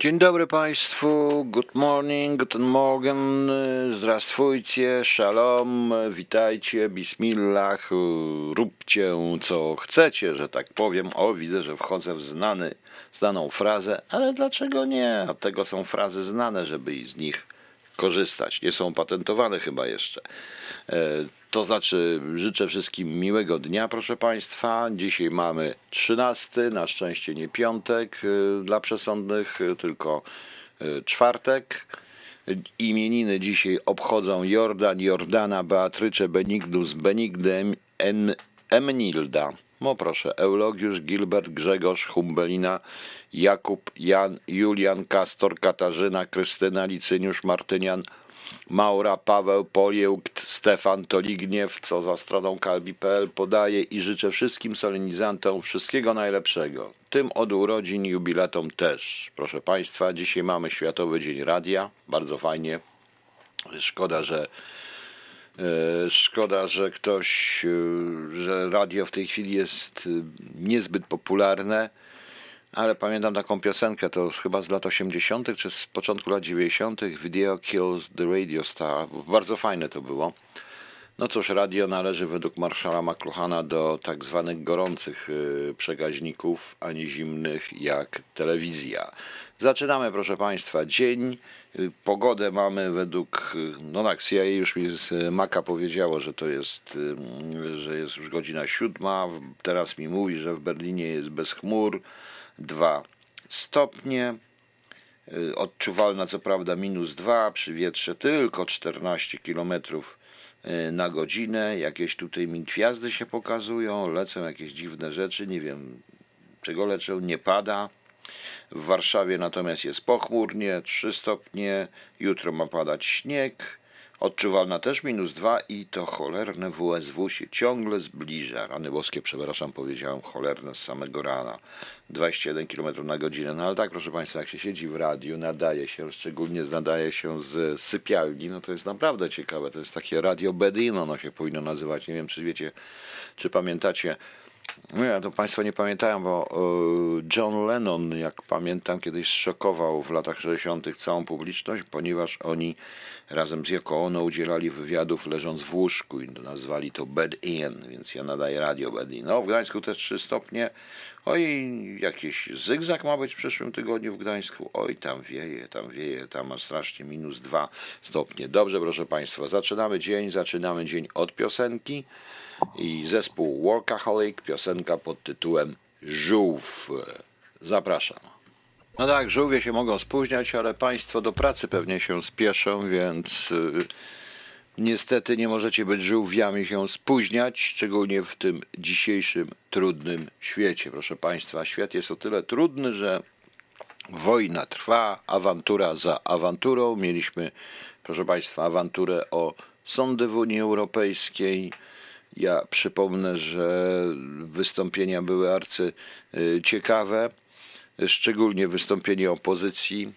Dzień dobry Państwu, good morning, guten morgen, zdrastwujcie, shalom, witajcie, bismillah, róbcie co chcecie, że tak powiem. O, widzę, że wchodzę w znany, znaną frazę, ale dlaczego nie? Od tego są frazy znane, żeby z nich korzystać. Nie są patentowane chyba jeszcze. E, to znaczy, życzę wszystkim miłego dnia, proszę Państwa. Dzisiaj mamy 13, na szczęście nie piątek y, dla przesądnych, y, tylko czwartek. Imieniny dzisiaj obchodzą Jordan, Jordana, Beatrycze, Benigdus, Benigdy, em, Emnilda. No proszę, Eulogiusz, Gilbert, Grzegorz, Humbelina, Jakub, Jan, Julian, Kastor, Katarzyna, Krystyna, Licyniusz, Martynian, Maura, Paweł, Poliełkt, Stefan Toligniew, co za stroną kalbi.pl podaje i życzę wszystkim solenizantom wszystkiego najlepszego. Tym od urodzin jubilatom też. Proszę Państwa, dzisiaj mamy Światowy Dzień Radia. Bardzo fajnie. Szkoda, że Szkoda, że ktoś, e, że radio w tej chwili jest e, niezbyt popularne ale pamiętam taką piosenkę, to chyba z lat 80., czy z początku lat 90., Video Kills the Radio Star. Bardzo fajne to było. No cóż, radio należy według marszala McLuhana do tak zwanych gorących y, przekaźników, a nie zimnych jak telewizja. Zaczynamy, proszę Państwa, dzień. Y, pogodę mamy według, y, no tak, CIA już mi Maka powiedziało, że to jest, że jest już godzina siódma. Teraz mi mówi, że w Berlinie jest bez chmur. 2 stopnie. Odczuwalna co prawda minus 2, przy wietrze tylko 14 km y, na godzinę. Jakieś tutaj mi gwiazdy się pokazują, lecą jakieś dziwne rzeczy, nie wiem czego leczą, nie pada. W Warszawie natomiast jest pochmurnie, 3 stopnie, jutro ma padać śnieg. Odczuwalna też minus 2 i to cholerne WSW się ciągle zbliża. Rany boskie, przepraszam, powiedziałem cholerne z samego rana. 21 km na godzinę. No ale tak, proszę Państwa, jak się siedzi w radiu, nadaje się, szczególnie nadaje się z sypialni, no to jest naprawdę ciekawe. To jest takie radio Bedino, no się powinno nazywać. Nie wiem, czy wiecie, czy pamiętacie no ja to Państwo nie pamiętają, bo e, John Lennon, jak pamiętam, kiedyś szokował w latach 60. całą publiczność, ponieważ oni razem z Yoko Ono udzielali wywiadów leżąc w łóżku i nazwali to bed in, więc ja nadaję radio bed in. No w Gdańsku też 3 stopnie. Oj, jakiś zygzak ma być w przyszłym tygodniu w Gdańsku. Oj, tam wieje, tam wieje, tam ma strasznie minus 2 stopnie. Dobrze, proszę Państwa, zaczynamy dzień, zaczynamy dzień od piosenki i zespół Workaholic, piosenka pod tytułem Żółw. Zapraszam. No tak, żółwie się mogą spóźniać, ale Państwo do pracy pewnie się spieszą, więc y, niestety nie możecie być żółwiami się spóźniać, szczególnie w tym dzisiejszym trudnym świecie. Proszę Państwa, świat jest o tyle trudny, że wojna trwa, awantura za awanturą. Mieliśmy, proszę Państwa, awanturę o sądy w Unii Europejskiej, ja przypomnę, że wystąpienia były arcy y, ciekawe, szczególnie wystąpienie opozycji.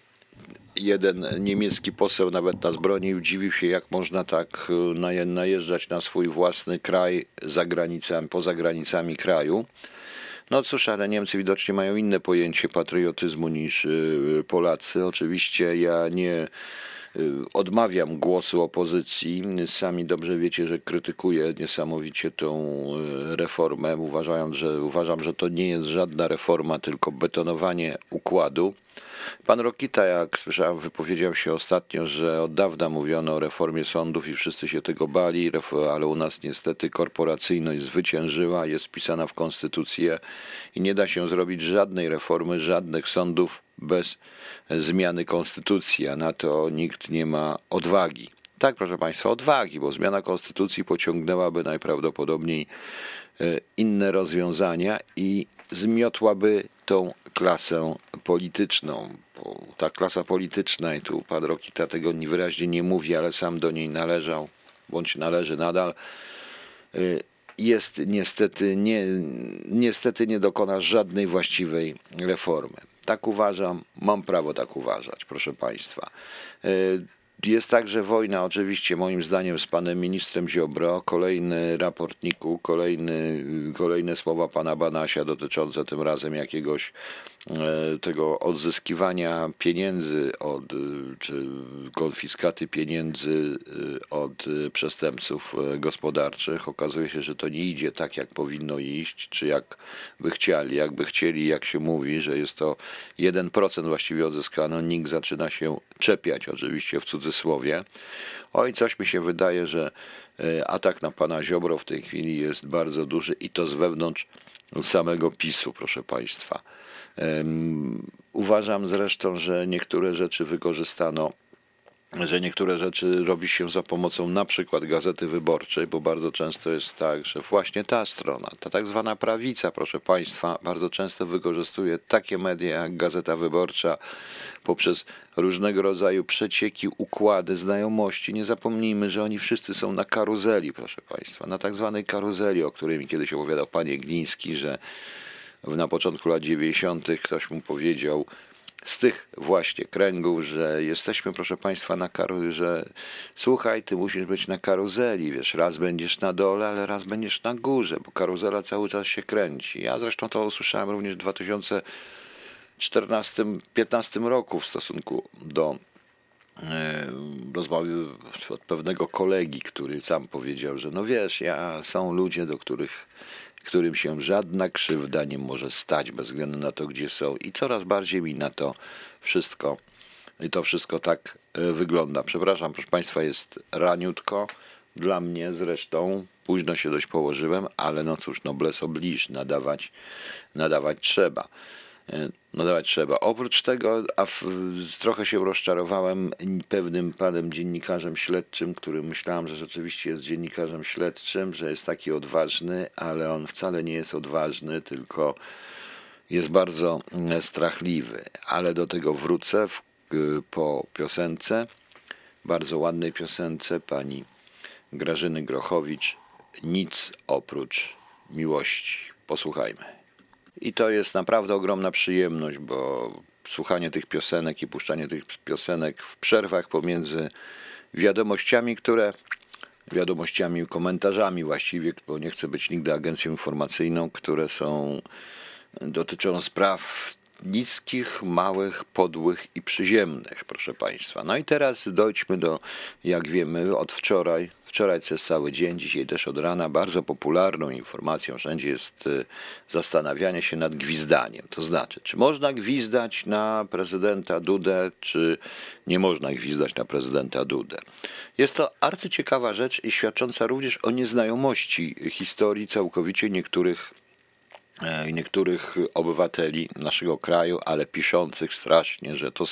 Jeden niemiecki poseł nawet nas bronił, dziwił się, jak można tak y, najeżdżać na swój własny kraj za granicami, poza granicami kraju. No cóż, ale Niemcy widocznie mają inne pojęcie patriotyzmu niż y, Polacy. Oczywiście ja nie odmawiam głosu opozycji. Sami dobrze wiecie, że krytykuję niesamowicie tą y, reformę, uważając, że, uważam, że to nie jest żadna reforma, tylko betonowanie układu. Pan Rokita, jak słyszałem, wypowiedział się ostatnio, że od dawna mówiono o reformie sądów i wszyscy się tego bali, ale u nas niestety korporacyjność zwyciężyła, jest wpisana w konstytucję i nie da się zrobić żadnej reformy, żadnych sądów bez zmiany konstytucji, a na to nikt nie ma odwagi. Tak, proszę Państwa, odwagi, bo zmiana konstytucji pociągnęłaby najprawdopodobniej e, inne rozwiązania i zmiotłaby tą klasę polityczną. Bo ta klasa polityczna, i tu pan Rokita tego wyraźnie nie mówi, ale sam do niej należał, bądź należy nadal, y, jest niestety nie, niestety nie dokona żadnej właściwej reformy. Tak uważam, mam prawo tak uważać, proszę Państwa. Jest także wojna, oczywiście, moim zdaniem, z panem ministrem Ziobro. Kolejny raportniku, kolejny, kolejne słowa pana Banasia dotyczące tym razem jakiegoś tego odzyskiwania pieniędzy od, czy konfiskaty pieniędzy e, od przestępców e, gospodarczych. Okazuje się, że to nie idzie tak, jak powinno iść, czy jak by chcieli, jakby chcieli, jak się mówi, że jest to 1% właściwie odzyskano. Nikt zaczyna się czepiać, oczywiście w cudzysłowie. Oj, coś mi się wydaje, że e, atak na pana Ziobro w tej chwili jest bardzo duży i to z wewnątrz samego PiSu, proszę państwa. Uważam zresztą, że niektóre rzeczy wykorzystano że niektóre rzeczy robi się za pomocą na przykład gazety wyborczej, bo bardzo często jest tak, że właśnie ta strona, ta tak zwana prawica, proszę Państwa, bardzo często wykorzystuje takie media jak Gazeta Wyborcza poprzez różnego rodzaju przecieki, układy, znajomości. Nie zapomnijmy, że oni wszyscy są na karuzeli, proszę Państwa, na tak zwanej karuzeli, o której mi kiedyś opowiadał panie Gliński, że na początku lat 90. ktoś mu powiedział, z tych właśnie kręgów, że jesteśmy, proszę Państwa, na karuzeli, że słuchaj, ty musisz być na karuzeli, wiesz, raz będziesz na dole, ale raz będziesz na górze, bo karuzela cały czas się kręci. Ja zresztą to usłyszałem również w 2014-15 roku w stosunku do e, rozmowy od pewnego kolegi, który sam powiedział, że no wiesz, ja są ludzie, do których którym się żadna krzywda nie może stać bez względu na to, gdzie są. I coraz bardziej mi na to wszystko, i to wszystko tak e, wygląda. Przepraszam, proszę Państwa, jest raniutko. Dla mnie zresztą późno się dość położyłem, ale no cóż, nobles oblige, nadawać, nadawać trzeba. E, no dawać trzeba. Oprócz tego, a w, trochę się rozczarowałem pewnym panem dziennikarzem śledczym, który myślałem, że rzeczywiście jest dziennikarzem śledczym, że jest taki odważny, ale on wcale nie jest odważny, tylko jest bardzo mm, strachliwy. Ale do tego wrócę w, po piosence, bardzo ładnej piosence pani Grażyny Grochowicz. Nic oprócz miłości. Posłuchajmy. I to jest naprawdę ogromna przyjemność, bo słuchanie tych piosenek i puszczanie tych piosenek w przerwach pomiędzy wiadomościami, które wiadomościami, komentarzami właściwie, bo nie chcę być nigdy agencją informacyjną, które są dotyczą spraw niskich, małych, podłych i przyziemnych, proszę Państwa. No i teraz dojdźmy do, jak wiemy, od wczoraj, wczoraj przez cały dzień, dzisiaj też od rana, bardzo popularną informacją wszędzie jest y, zastanawianie się nad gwizdaniem. To znaczy, czy można gwizdać na prezydenta Dudę, czy nie można gwizdać na prezydenta Dudę. Jest to arcyciekawa rzecz i świadcząca również o nieznajomości historii całkowicie niektórych E, niektórych obywateli naszego kraju, ale piszących strasznie, że to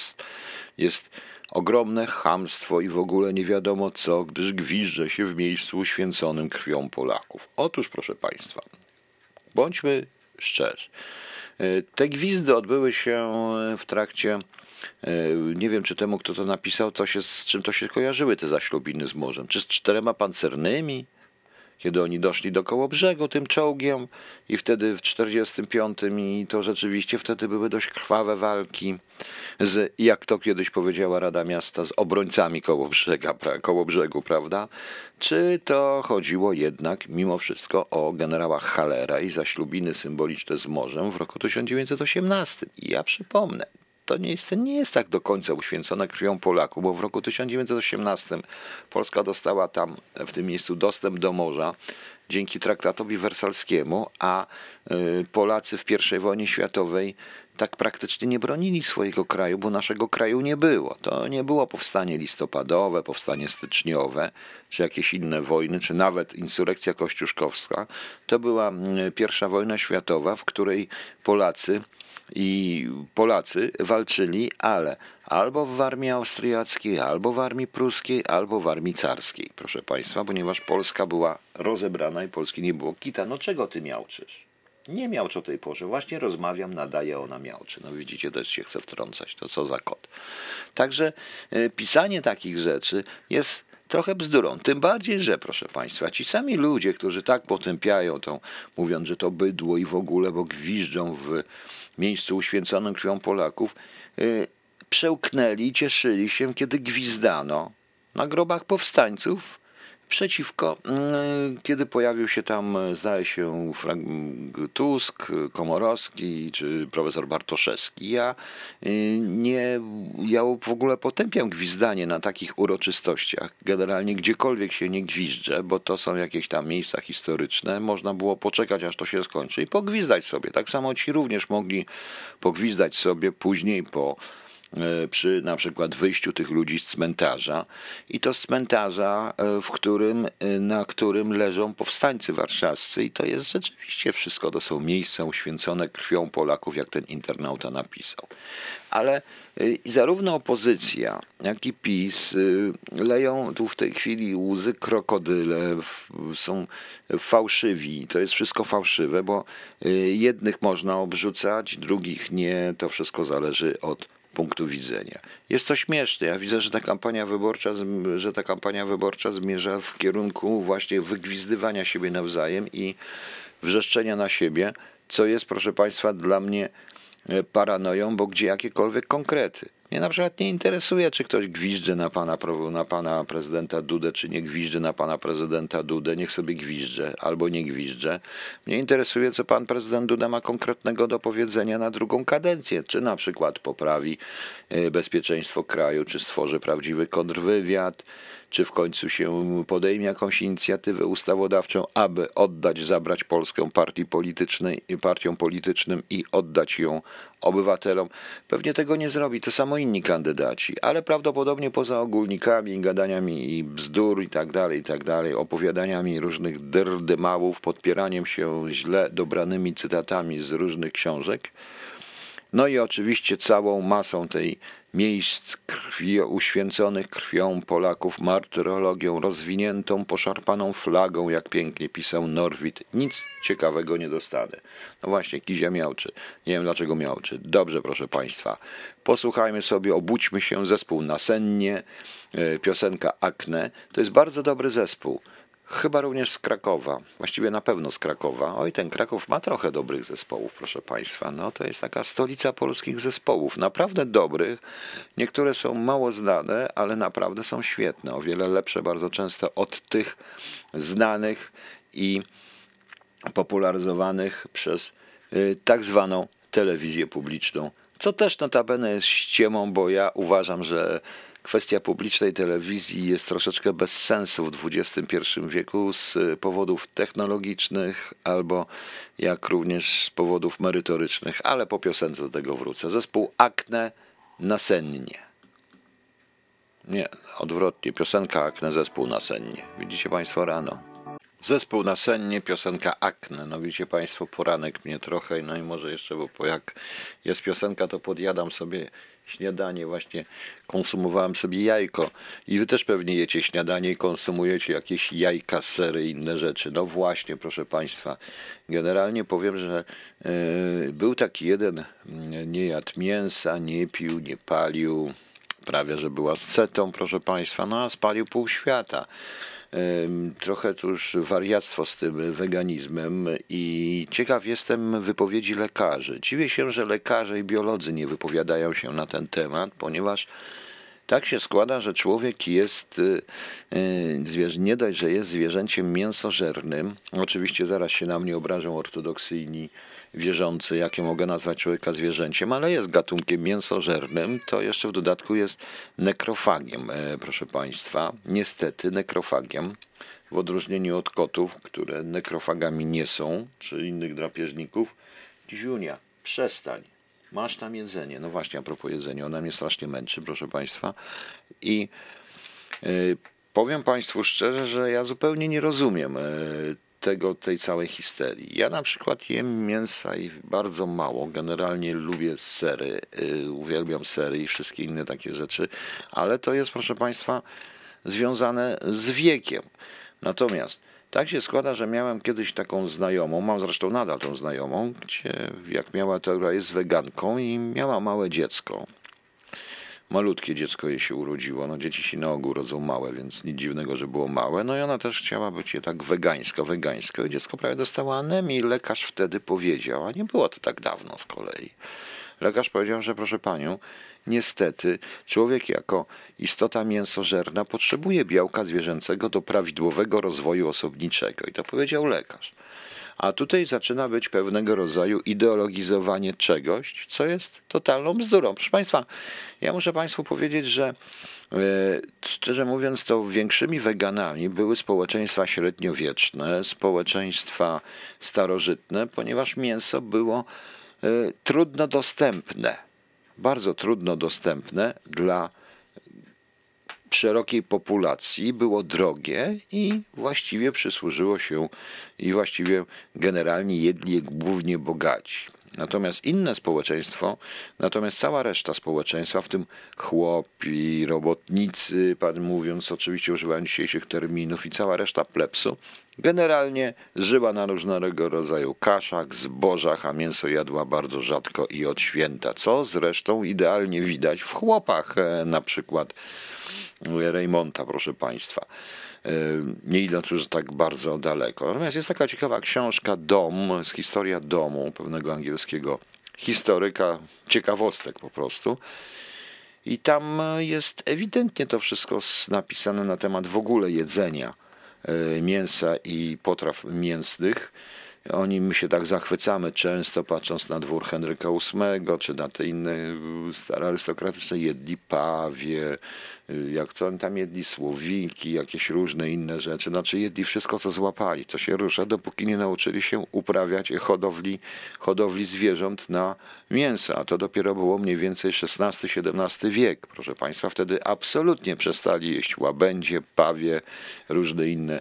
jest ogromne chamstwo i w ogóle nie wiadomo co, gdyż gwizdże się w miejscu uświęconym krwią Polaków. Otóż, proszę Państwa, bądźmy szczerzy. E, te gwizdy odbyły się w trakcie e, nie wiem, czy temu, kto to napisał, to się, z czym to się kojarzyły te zaślubiny z morzem. Czy z czterema pancernymi? Kiedy oni doszli do koło brzegu tym czołgiem i wtedy w 45 i to rzeczywiście wtedy były dość krwawe walki z, jak to kiedyś powiedziała Rada Miasta, z obrońcami koło, brzega, koło brzegu, prawda? Czy to chodziło jednak mimo wszystko o generała Halera i zaślubiny symboliczne z morzem w roku 1918? I ja przypomnę, to miejsce nie jest tak do końca uświęcone krwią Polaków, bo w roku 1918 Polska dostała tam w tym miejscu dostęp do morza dzięki traktatowi wersalskiemu, a y, Polacy w I wojnie światowej tak praktycznie nie bronili swojego kraju, bo naszego kraju nie było. To nie było powstanie listopadowe, powstanie styczniowe, czy jakieś inne wojny, czy nawet insurrekcja kościuszkowska. To była y, pierwsza wojna światowa, w której Polacy i Polacy walczyli, ale albo w armii austriackiej, albo w armii pruskiej, albo w armii carskiej, proszę Państwa, ponieważ Polska była rozebrana i Polski nie było kita. No czego ty miałczysz? Nie miałcz o tej porze. Właśnie rozmawiam, nadaję, ona miałczy. No widzicie, też się chce wtrącać. To co za kot. Także y, pisanie takich rzeczy jest trochę bzdurą. Tym bardziej, że proszę Państwa, ci sami ludzie, którzy tak potępiają tą, mówiąc, że to bydło i w ogóle, bo gwiżdżą w miejscu uświęconym krwią Polaków, yy, przełknęli, cieszyli się, kiedy gwizdano na grobach powstańców przeciwko, mm, kiedy pojawił się tam, zdaje się, Tusk, Komorowski czy profesor Bartoszewski. Ja y, nie, ja w ogóle potępiam gwizdanie na takich uroczystościach. Generalnie gdziekolwiek się nie gwizdże, bo to są jakieś tam miejsca historyczne. Można było poczekać, aż to się skończy i pogwizdać sobie. Tak samo ci również mogli pogwizdać sobie później po E, przy na przykład wyjściu tych ludzi z cmentarza. I to z cmentarza, e, w którym, e, na którym leżą powstańcy warszawscy. I to jest rzeczywiście wszystko, to są miejsca uświęcone krwią Polaków, jak ten internauta napisał. Ale zarówno opozycja, jak i PiS leją tu w tej chwili łzy krokodyle, są fałszywi, to jest wszystko fałszywe, bo jednych można obrzucać, drugich nie, to wszystko zależy od punktu widzenia. Jest to śmieszne. Ja widzę, że ta kampania wyborcza, że ta kampania wyborcza zmierza w kierunku właśnie wygwizdywania siebie nawzajem i wrzeszczenia na siebie, co jest, proszę Państwa, dla mnie e, paranoją, bo gdzie jakiekolwiek konkrety. Mnie na przykład nie interesuje, czy ktoś gwizdże na pana, na pana prezydenta Dudę, czy nie gwizdże na pana prezydenta Dudę. Niech sobie gwizdże albo nie gwizdże. Mnie interesuje, co pan prezydent Duda ma konkretnego do powiedzenia na drugą kadencję. Czy na przykład poprawi e, bezpieczeństwo kraju, czy stworzy prawdziwy kontrwywiad, czy w końcu się podejmie jakąś inicjatywę ustawodawczą, aby oddać, zabrać Polskę partii politycznej, partiom politycznym i oddać ją obywatelom. Pewnie tego nie zrobi, to samo inni kandydaci, ale prawdopodobnie poza ogólnikami, gadaniami i bzdur i tak dalej, i tak dalej, opowiadaniami różnych drdymałów, podpieraniem się źle dobranymi cytatami z różnych książek, no i oczywiście całą masą tej miejsc krwi uświęconych krwią Polaków, martyrologią rozwiniętą, poszarpaną flagą, jak pięknie pisał Norwid. Nic ciekawego nie dostanę. No właśnie, Kizia miałczy. Nie wiem dlaczego miałczy. Dobrze, proszę Państwa. Posłuchajmy sobie, obudźmy się, zespół Nasennie, e, piosenka Akne. To jest bardzo dobry zespół. Chyba również z Krakowa, właściwie na pewno z Krakowa. Oj, ten Kraków ma trochę dobrych zespołów, proszę Państwa. No, to jest taka stolica polskich zespołów, naprawdę dobrych. Niektóre są mało znane, ale naprawdę są świetne. O wiele lepsze bardzo często od tych znanych i popularyzowanych przez y, tak zwaną telewizję publiczną. Co też notabene jest ściemą, bo ja uważam, że kwestia publicznej telewizji jest troszeczkę bez sensu w XXI wieku z powodów technologicznych albo jak również z powodów merytorycznych, ale po piosence do tego wrócę. Zespół Akne nasennie. Nie, odwrotnie. Piosenka Akne, zespół nasennie. Widzicie Państwo rano. Zespół nasennie, piosenka Akne. No widzicie Państwo, poranek mnie trochę, no i może jeszcze, bo jak jest piosenka, to podjadam sobie śniadanie, właśnie konsumowałem sobie jajko. I wy też pewnie jecie śniadanie i konsumujecie jakieś jajka, sery inne rzeczy. No właśnie, proszę Państwa, generalnie powiem, że yy, był taki jeden, nie jadł mięsa, nie pił, nie palił, prawie że była scetą, proszę Państwa, no a spalił pół świata trochę tu już wariactwo z tym weganizmem i ciekaw jestem wypowiedzi lekarzy. Dziwię się, że lekarze i biolodzy nie wypowiadają się na ten temat, ponieważ tak się składa, że człowiek jest, y, y, nie dość, że jest zwierzęciem mięsożernym, oczywiście zaraz się na mnie obrażą ortodoksyjni wierzący, jakie mogę nazwać człowieka zwierzęciem, ale jest gatunkiem mięsożernym, to jeszcze w dodatku jest nekrofagiem, e, proszę Państwa. Niestety nekrofagiem, w odróżnieniu od kotów, które nekrofagami nie są, czy innych drapieżników. Dziunia, przestań. Masz tam jedzenie. No właśnie, a propos jedzenia, ona mnie strasznie męczy, proszę Państwa. I y, powiem Państwu szczerze, że ja zupełnie nie rozumiem y, tego, tej całej histerii. Ja na przykład jem mięsa i bardzo mało. Generalnie lubię sery, yy, uwielbiam sery i wszystkie inne takie rzeczy, ale to jest, proszę Państwa, związane z wiekiem. Natomiast Tak się składa, że miałem kiedyś taką znajomą, mam zresztą nadal tą znajomą, gdzie jak miała, to, jest weganką i miała małe dziecko. Malutkie dziecko jej się urodziło. No dzieci się na ogół rodzą małe, więc nic dziwnego, że było małe. No i ona też chciała być je tak wegańsko, wegańsko. I dziecko prawie dostało anemię i lekarz wtedy powiedział, a nie było to tak dawno z kolei. Lekarz powiedział, że proszę panią, niestety człowiek jako istota mięsożerna potrzebuje białka zwierzęcego do prawidłowego rozwoju osobniczego. I to powiedział lekarz. A tutaj zaczyna być pewnego rodzaju ideologizowanie czegoś, co jest totalną bzdurą. Proszę Państwa, ja muszę Państwu powiedzieć, że e, szczerze mówiąc, to większymi weganami były społeczeństwa średniowieczne, społeczeństwa starożytne, ponieważ mięso było e, trudno dostępne, bardzo trudno dostępne dla szerokiej populacji, było drogie i właściwie przysłużyło się i właściwie generalnie jedli je głównie bogaci. Natomiast inne społeczeństwo, natomiast cała reszta społeczeństwa, w tym chłopi, robotnicy, pan mówiąc oczywiście używając dzisiejszych terminów i cała reszta plebsu, generalnie żyła na różnego rodzaju kaszach, zbożach, a mięso jadła bardzo rzadko i od święta, co zresztą idealnie widać w chłopach, e, na przykład Raymonta, proszę Państwa. E, nie idąc już tak bardzo daleko. Natomiast jest taka ciekawa książka Dom, z historia domu pewnego angielskiego historyka, ciekawostek po prostu. I tam jest ewidentnie to wszystko napisane na temat w ogóle jedzenia mięsa i potraw mięsnych oni my się tak zachwycamy często, patrząc na dwór Henryka VIII, czy na te inne stare arystokratyczne, jedli pawie, jak to tam jedli słowiki, jakieś różne inne rzeczy, znaczy jedli wszystko, co złapali, co się rusza, dopóki nie nauczyli się uprawiać hodowli, hodowli zwierząt na mięso, a to dopiero było mniej więcej XVI-XVII wiek, proszę Państwa, wtedy absolutnie przestali jeść łabędzie, pawie, różne inne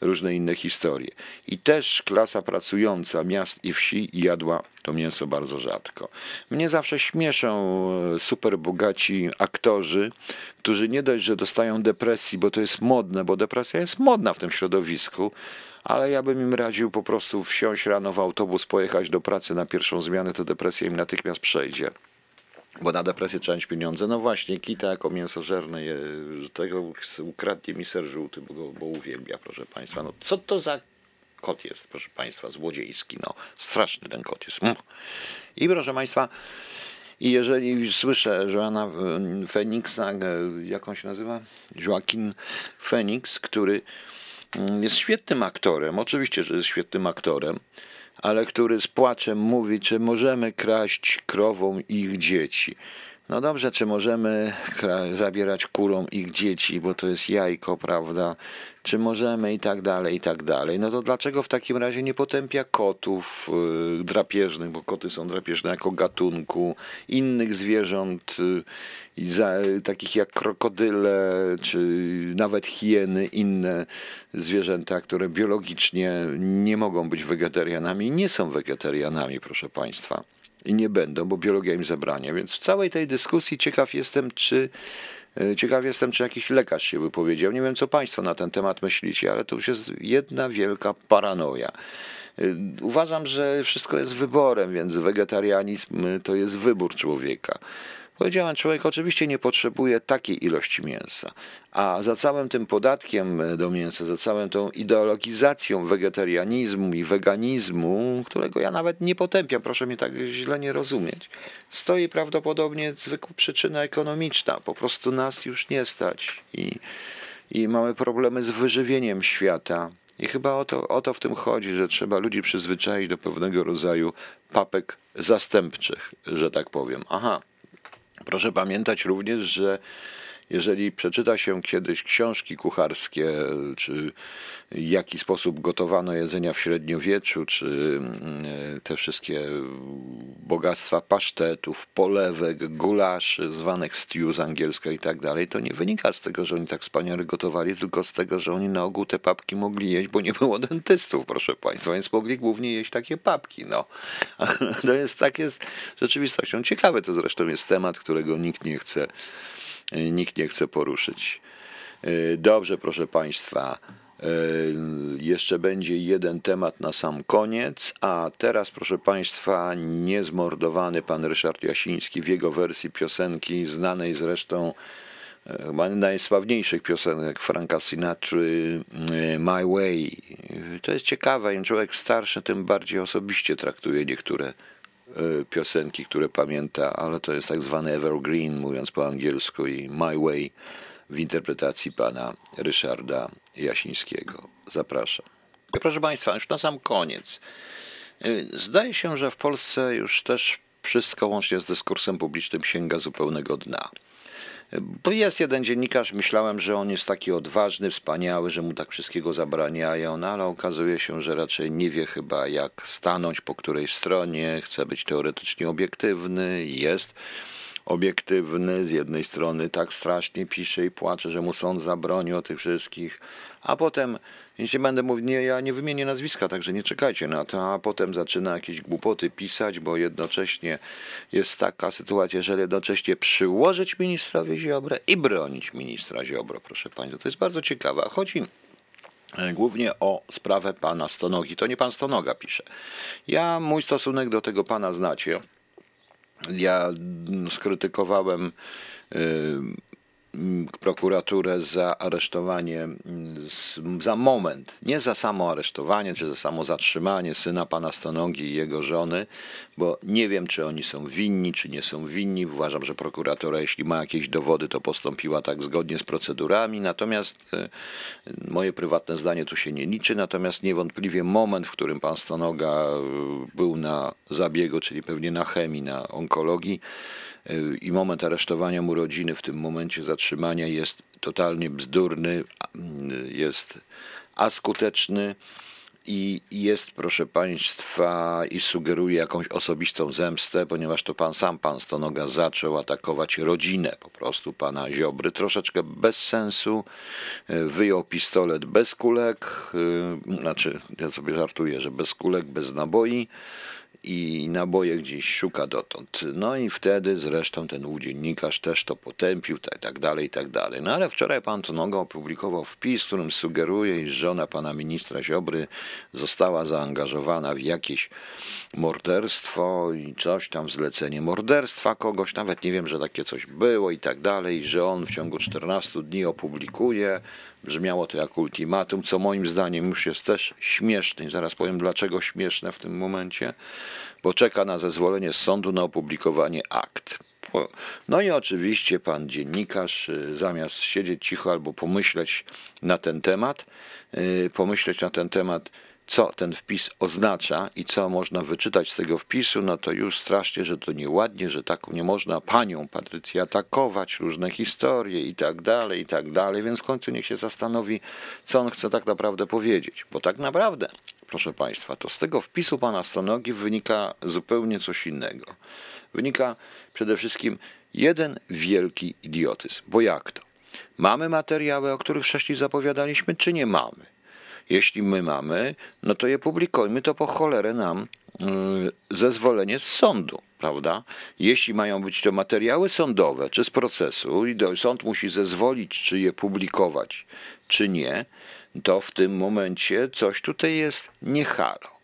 różne inne historie. I też klasa pracująca miast i wsi jadła to mięso bardzo rzadko. Mnie zawsze śmieszą e, super bogaci aktorzy, którzy nie dość, że dostają depresji, bo to jest modne, bo depresja jest modna w tym środowisku, ale ja bym im radził po prostu wsiąść rano w autobus, pojechać do pracy na pierwszą zmianę, to depresja im natychmiast przejdzie bo na depresję trzeba mieć pieniądze. No właśnie, kita jako mięsożerny, tego ukradnie mi ser żółty, bo, bo uwielbia, proszę Państwa. No co to za kot jest, proszę Państwa, złodziejski, no straszny ten kot jest. Mm. I proszę Państwa, i jeżeli słyszę Joana Feniksa, jak on się nazywa? Joaquin Phoenix, który mm, jest świetnym aktorem, oczywiście, że jest świetnym aktorem, ale który z płaczem mówi, czy możemy kraść krowom ich dzieci. No dobrze, czy możemy zabierać kurom ich dzieci, bo to jest jajko, prawda? Czy możemy i tak dalej, i tak dalej. No to dlaczego w takim razie nie potępia kotów yy, drapieżnych, bo koty są drapieżne jako gatunku, innych zwierząt, za, takich jak krokodyle, czy nawet hieny, inne zwierzęta, które biologicznie nie mogą być wegetarianami, nie są wegetarianami, proszę Państwa i nie będą, bo biologia im zabrania. Więc w całej tej dyskusji ciekaw jestem, czy e, Ciekaw jestem, czy jakiś lekarz się wypowiedział. Nie wiem, co Państwo na ten temat myślicie, ale to już jest jedna wielka paranoja. E, uważam, że wszystko jest wyborem, więc wegetarianizm to jest wybór człowieka. Powiedziałem, człowiek oczywiście nie potrzebuje takiej ilości mięsa, a za całym tym podatkiem do mięsa, za całą tą ideologizacją wegetarianizmu i weganizmu, którego ja nawet nie potępiam, proszę mnie tak źle nie rozumieć, stoi prawdopodobnie zwykła przyczyna ekonomiczna. Po prostu nas już nie stać i, i mamy problemy z wyżywieniem świata. I chyba o to, o to w tym chodzi, że trzeba ludzi przyzwyczaić do pewnego rodzaju papek zastępczych, że tak powiem. Aha, Proszę pamiętać również, że jeżeli przeczyta się kiedyś książki kucharskie, czy w jaki sposób gotowano jedzenia w średniowieczu, czy mm, te wszystkie bogactwa pasztetów, polewek, gulaszy, zwanych stew z angielska i tak dalej, to nie wynika z tego, że oni tak wspaniale gotowali, tylko z tego, że oni na ogół te papki mogli jeść, bo nie było dentystów, proszę Państwa, więc mogli głównie jeść takie papki. No. To jest tak jest rzeczywistością. Ciekawy to zresztą jest temat, którego nikt nie chce nikt nie chce poruszyć. Y, dobrze, proszę Państwa. Jeszcze będzie jeden temat na sam koniec, a teraz, proszę Państwa, niezmordowany pan Ryszard Jasiński w jego wersji piosenki, znanej zresztą e, chyba najsławniejszych piosenek Franka Sinatry, e, My Way. To jest ciekawe, im człowiek starszy, tym bardziej osobiście traktuje niektóre e, piosenki, które pamięta, ale to jest tak zwany evergreen, mówiąc po angielsku, i My Way w interpretacji pana Ryszarda Jasińskiego. Zapraszam. Proszę Państwa, już na sam koniec. Y, zdaje się, że w Polsce już też wszystko łącznie z dyskursem publicznym sięga zupełnego dna. Bo jest jeden dziennikarz, myślałem, że on jest taki odważny, wspaniały, że mu tak wszystkiego zabraniają, no ale okazuje się, że raczej nie wie chyba jak stanąć po której stronie, chce być teoretycznie obiektywny, jest obiektywny, z jednej strony tak strasznie pisze i płacze, że mu sąd zabronił o tych wszystkich, a potem, jeśli będę mówił, nie, ja nie wymienię nazwiska, także nie czekajcie na to, a potem zaczyna jakieś głupoty pisać, bo jednocześnie jest taka sytuacja, że jednocześnie przyłożyć ministrowi Ziobrę i bronić ministra Ziobro, proszę Państwa. To jest bardzo ciekawe. Chodzi e, głównie o sprawę pana Stonogi. To nie pan Stonoga pisze. Ja mój stosunek do tego pana znacie. Ja skrytykowałem y, prokuraturę za aresztowanie, za moment, nie za samo aresztowanie, czy za samo zatrzymanie syna pana Stonogi i jego żony, bo nie wiem, czy oni są winni, czy nie są winni. Uważam, że prokuratura, jeśli ma jakieś dowody, to postąpiła tak zgodnie z procedurami. Natomiast e, moje prywatne zdanie tu się nie liczy. Natomiast niewątpliwie moment, w którym pan Stonoga e, był na zabiegu, czyli pewnie na chemii, na onkologii, i moment aresztowania mu rodziny w tym momencie zatrzymania jest totalnie bzdurny, jest askuteczny i jest, proszę Państwa, i sugeruje jakąś osobistą zemstę, ponieważ to pan sam, pan Stonoga, zaczął atakować rodzinę po prostu pana Ziobry, troszeczkę bez sensu, wyjął pistolet bez kulek, znaczy, ja sobie żartuję, że bez kulek, bez naboi, i naboje gdzieś szuka dotąd. No i wtedy zresztą ten dziennikarz też to potępił, tak, tak dalej, tak dalej. No ale wczoraj pan Tonoga opublikował wpis, w którym sugeruje, iż żona pana ministra Ziobry została zaangażowana w jakieś morderstwo i coś tam, zlecenie morderstwa kogoś, nawet nie wiem, że takie coś było i tak dalej, że on w ciągu 14 dni opublikuje Brzmiało to jak ultimatum, co moim zdaniem już jest też śmieszne. I zaraz powiem, dlaczego śmieszne w tym momencie, bo czeka na zezwolenie z sądu na opublikowanie akt. No i oczywiście pan dziennikarz, y, zamiast siedzieć cicho albo pomyśleć na ten temat, y, pomyśleć na ten temat, co ten wpis oznacza i co można wyczytać z tego wpisu, no to już strasznie, że to nieładnie, że tak nie można panią Patrycję atakować, różne historie i tak dalej, i tak dalej, więc w końcu niech się zastanowi, co on chce tak naprawdę powiedzieć, bo tak naprawdę, proszę Państwa, to z tego wpisu pana Stonogi wynika zupełnie coś innego. Wynika przede wszystkim jeden wielki idiotyzm, bo jak to? Mamy materiały, o których wcześniej zapowiadaliśmy, czy nie mamy? Jeśli my mamy, no to je publikujmy, to po cholerę nam y, zezwolenie z sądu, prawda? Jeśli mają być to materiały sądowe czy z procesu i sąd musi zezwolić, czy je publikować, czy nie, to w tym momencie coś tutaj jest niehalo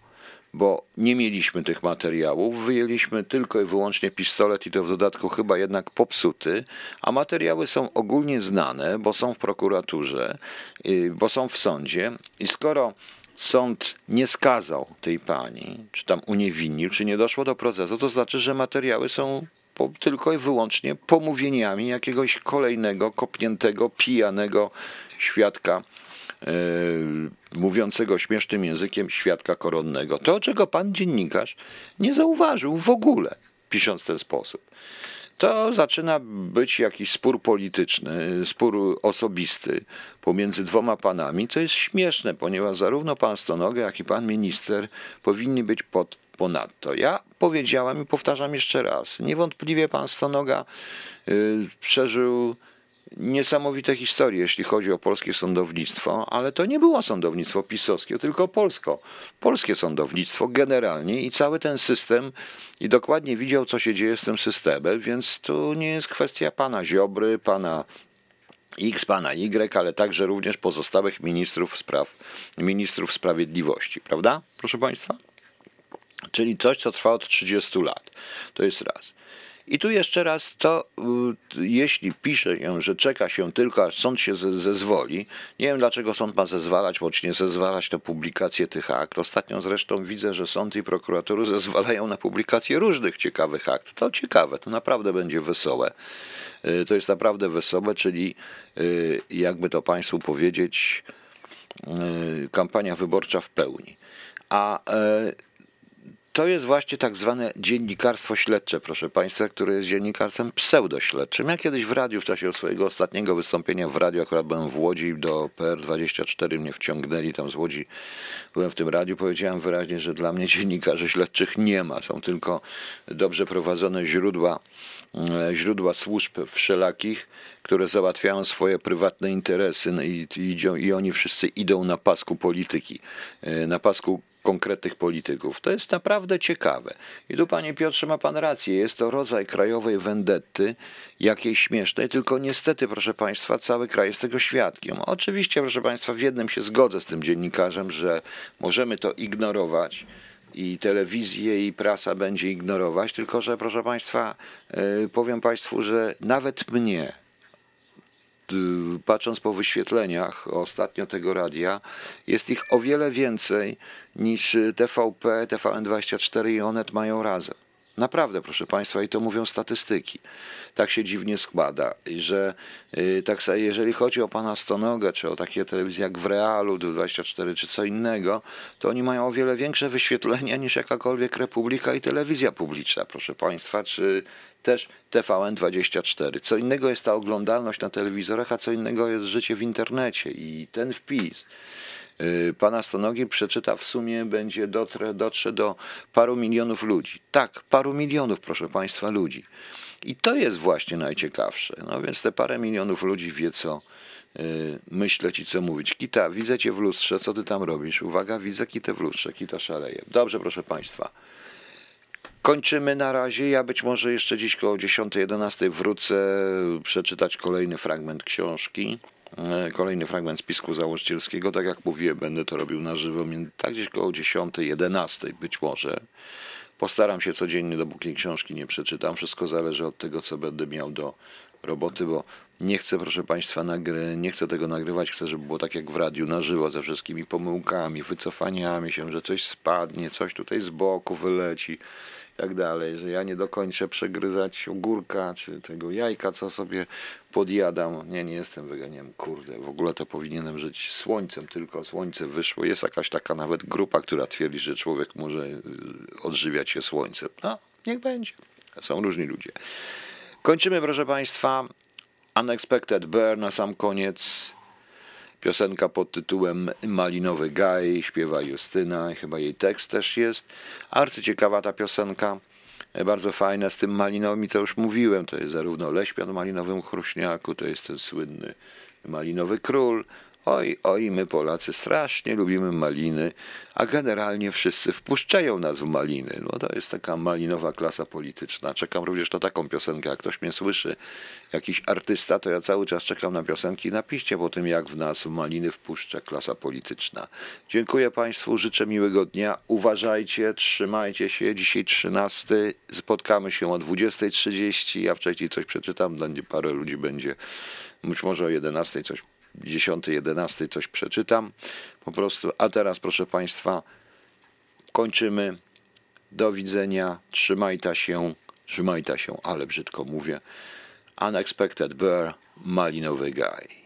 bo nie mieliśmy tych materiałów, wyjęliśmy tylko i wyłącznie pistolet i to w dodatku chyba jednak popsuty, a materiały są ogólnie znane, bo są w prokuraturze, y, bo są w sądzie. I skoro sąd nie skazał tej pani, czy tam uniewinnił, czy nie doszło do procesu, to znaczy, że materiały są tylko i wyłącznie pomówieniami jakiegoś kolejnego, kopniętego, pijanego świadka mówiącego śmiesznym językiem świadka koronnego. To, czego pan dziennikarz nie zauważył w ogóle, pisząc w ten sposób. To zaczyna być jakiś spór polityczny, spór osobisty pomiędzy dwoma panami, co jest śmieszne, ponieważ zarówno pan Stonoga, jak i pan minister powinni być pod, ponadto. Ja powiedziałem i powtarzam jeszcze raz, niewątpliwie pan Stonoga y, przeżył niesamowite historie, jeśli chodzi o polskie sądownictwo, ale to nie było sądownictwo pisowskie, tylko polsko. Polskie sądownictwo generalnie i cały ten system i dokładnie widział, co się dzieje z tym systemem, więc tu nie jest kwestia pana Ziobry, pana X pana Y, ale także również pozostałych ministrów spraw, ministrów sprawiedliwości, prawda? Proszę Państwa? Czyli coś, co trwa od 30 lat. To jest raz. I tu jeszcze raz to, y, jeśli pisze się, że czeka się tylko, aż sąd się ze- zezwoli, nie wiem dlaczego sąd ma zezwalać, bądź nie zezwalać na publikację tych akt. Ostatnio zresztą widzę, że sąd i prokuratura zezwalają na publikację różnych ciekawych akt. To ciekawe, to naprawdę będzie wesołe. Y, To jest naprawdę wesołe, czyli y, jakby to Państwu powiedzieć, kampania wyborcza w pełni. A e, to jest właśnie tak zwane dziennikarstwo śledcze, proszę Państwa, które jest dziennikarstwem pseudośledczym. Ja kiedyś w radiu, w czasie swojego ostatniego wystąpienia w radiu, akurat byłem w Łodzi, do PR24 mnie wciągnęli tam z Łodzi, byłem w tym radiu, powiedziałem wyraźnie, że dla mnie dziennikarzy śledczych nie ma, są tylko dobrze prowadzone źródła, e, źródła służb wszelakich, które załatwiają swoje prywatne interesy no i, i, i oni wszyscy idą na pasku polityki, e, na pasku konkretnych polityków. To jest naprawdę ciekawe. I tu, panie Piotrze, ma pan rację. Jest to rodzaj krajowej wendetty, jakiejś śmiesznej, tylko niestety, proszę państwa, cały kraj jest tego świadkiem. Oczywiście, proszę państwa, w jednym się zgodzę z tym dziennikarzem, że możemy to ignorować i telewizję i prasa będzie ignorować, tylko że, proszę państwa, yy, powiem państwu, że nawet mnie, patrząc po wyświetleniach ostatnio tego radia, jest ich o wiele więcej niż y, TVP, TVN24 i Onet mają razem. Naprawdę, proszę Państwa, i to mówią statystyki. Tak się dziwnie składa, że y, tak, jeżeli chodzi o pana Stonogę, czy o takie telewizje jak w Realu, 24 czy co innego, to oni mają o wiele większe wyświetlenia niż jakakolwiek Republika i telewizja publiczna, proszę Państwa, czy też TVN24. Co innego jest ta oglądalność na telewizorach, a co innego jest życie w internecie i ten wpis pana Stonogi przeczyta w sumie będzie dotrze, dotrze do paru milionów ludzi. Tak, paru milionów, proszę Państwa, ludzi. I to jest właśnie najciekawsze. No więc te parę milionów ludzi wie, co y, myśleć i co mówić. Kita, widzę cię w lustrze, co ty tam robisz? Uwaga, widzę kitę w lustrze, kita szaleje. Dobrze, proszę Państwa. Kończymy na razie. Ja być może jeszcze dziś koło 10-11 wrócę przeczytać kolejny fragment książki. E, Kolejny fragment spisku założycielskiego. Tak jak mówiłem, będę to robił na żywo. Tak gdzieś koło 10-11 być może. Postaram się codziennie, dopóki książki nie przeczytam. Wszystko zależy od tego, co będę miał do roboty, bo nie chcę, proszę Państwa, nagry, nie chcę tego nagrywać. Chcę, żeby było tak jak w radiu, na żywo, ze wszystkimi pomyłkami, wycofaniami się, że coś spadnie, coś tutaj z boku wyleci tak dalej, że ja nie dokończę przegryzać ogórka czy tego jajka, co sobie podjadam. Nie, nie jestem weganiem, kurde, w ogóle to powinienem żyć słońcem, tylko słońce wyszło. Jest jakaś taka nawet grupa, która twierdzi, że człowiek może y, odżywiać się słońcem. No, niech będzie. Są różni ludzie. Kończymy, proszę Państwa. Unexpected Bear na sam koniec. Piosenka pod tytułem Malinowy Gaj, śpiewa Justyna, chyba jej tekst też jest. Arcyciekawa ta piosenka, e, bardzo fajna, z tym malinowym to już mówiłem, to jest zarówno Leśpian w malinowym chruśniaku, to jest ten słynny malinowy król. Oj, oj, my Polacy strasznie lubimy maliny, a generalnie wszyscy wpuszczają nas w maliny. No to jest taka malinowa klasa polityczna. Czekam również na taką piosenkę, jak ktoś mnie słyszy, jakiś artysta, to ja cały czas czekam na piosenki. Napiszcie po tym, jak w nas w maliny wpuszcza klasa polityczna. Dziękuję Państwu, życzę miłego dnia. Uważajcie, trzymajcie się. Dzisiaj 13. Spotkamy się o 20.30. Ja wcześniej coś przeczytam, dla parę ludzi będzie. Być może o 11 coś 10, 11 coś przeczytam po prostu. A teraz, proszę Państwa, kończymy. Do widzenia. Trzymajta się. Trzymajta się, ale brzydko mówię. Unexpected Bear, Malinowy Guy.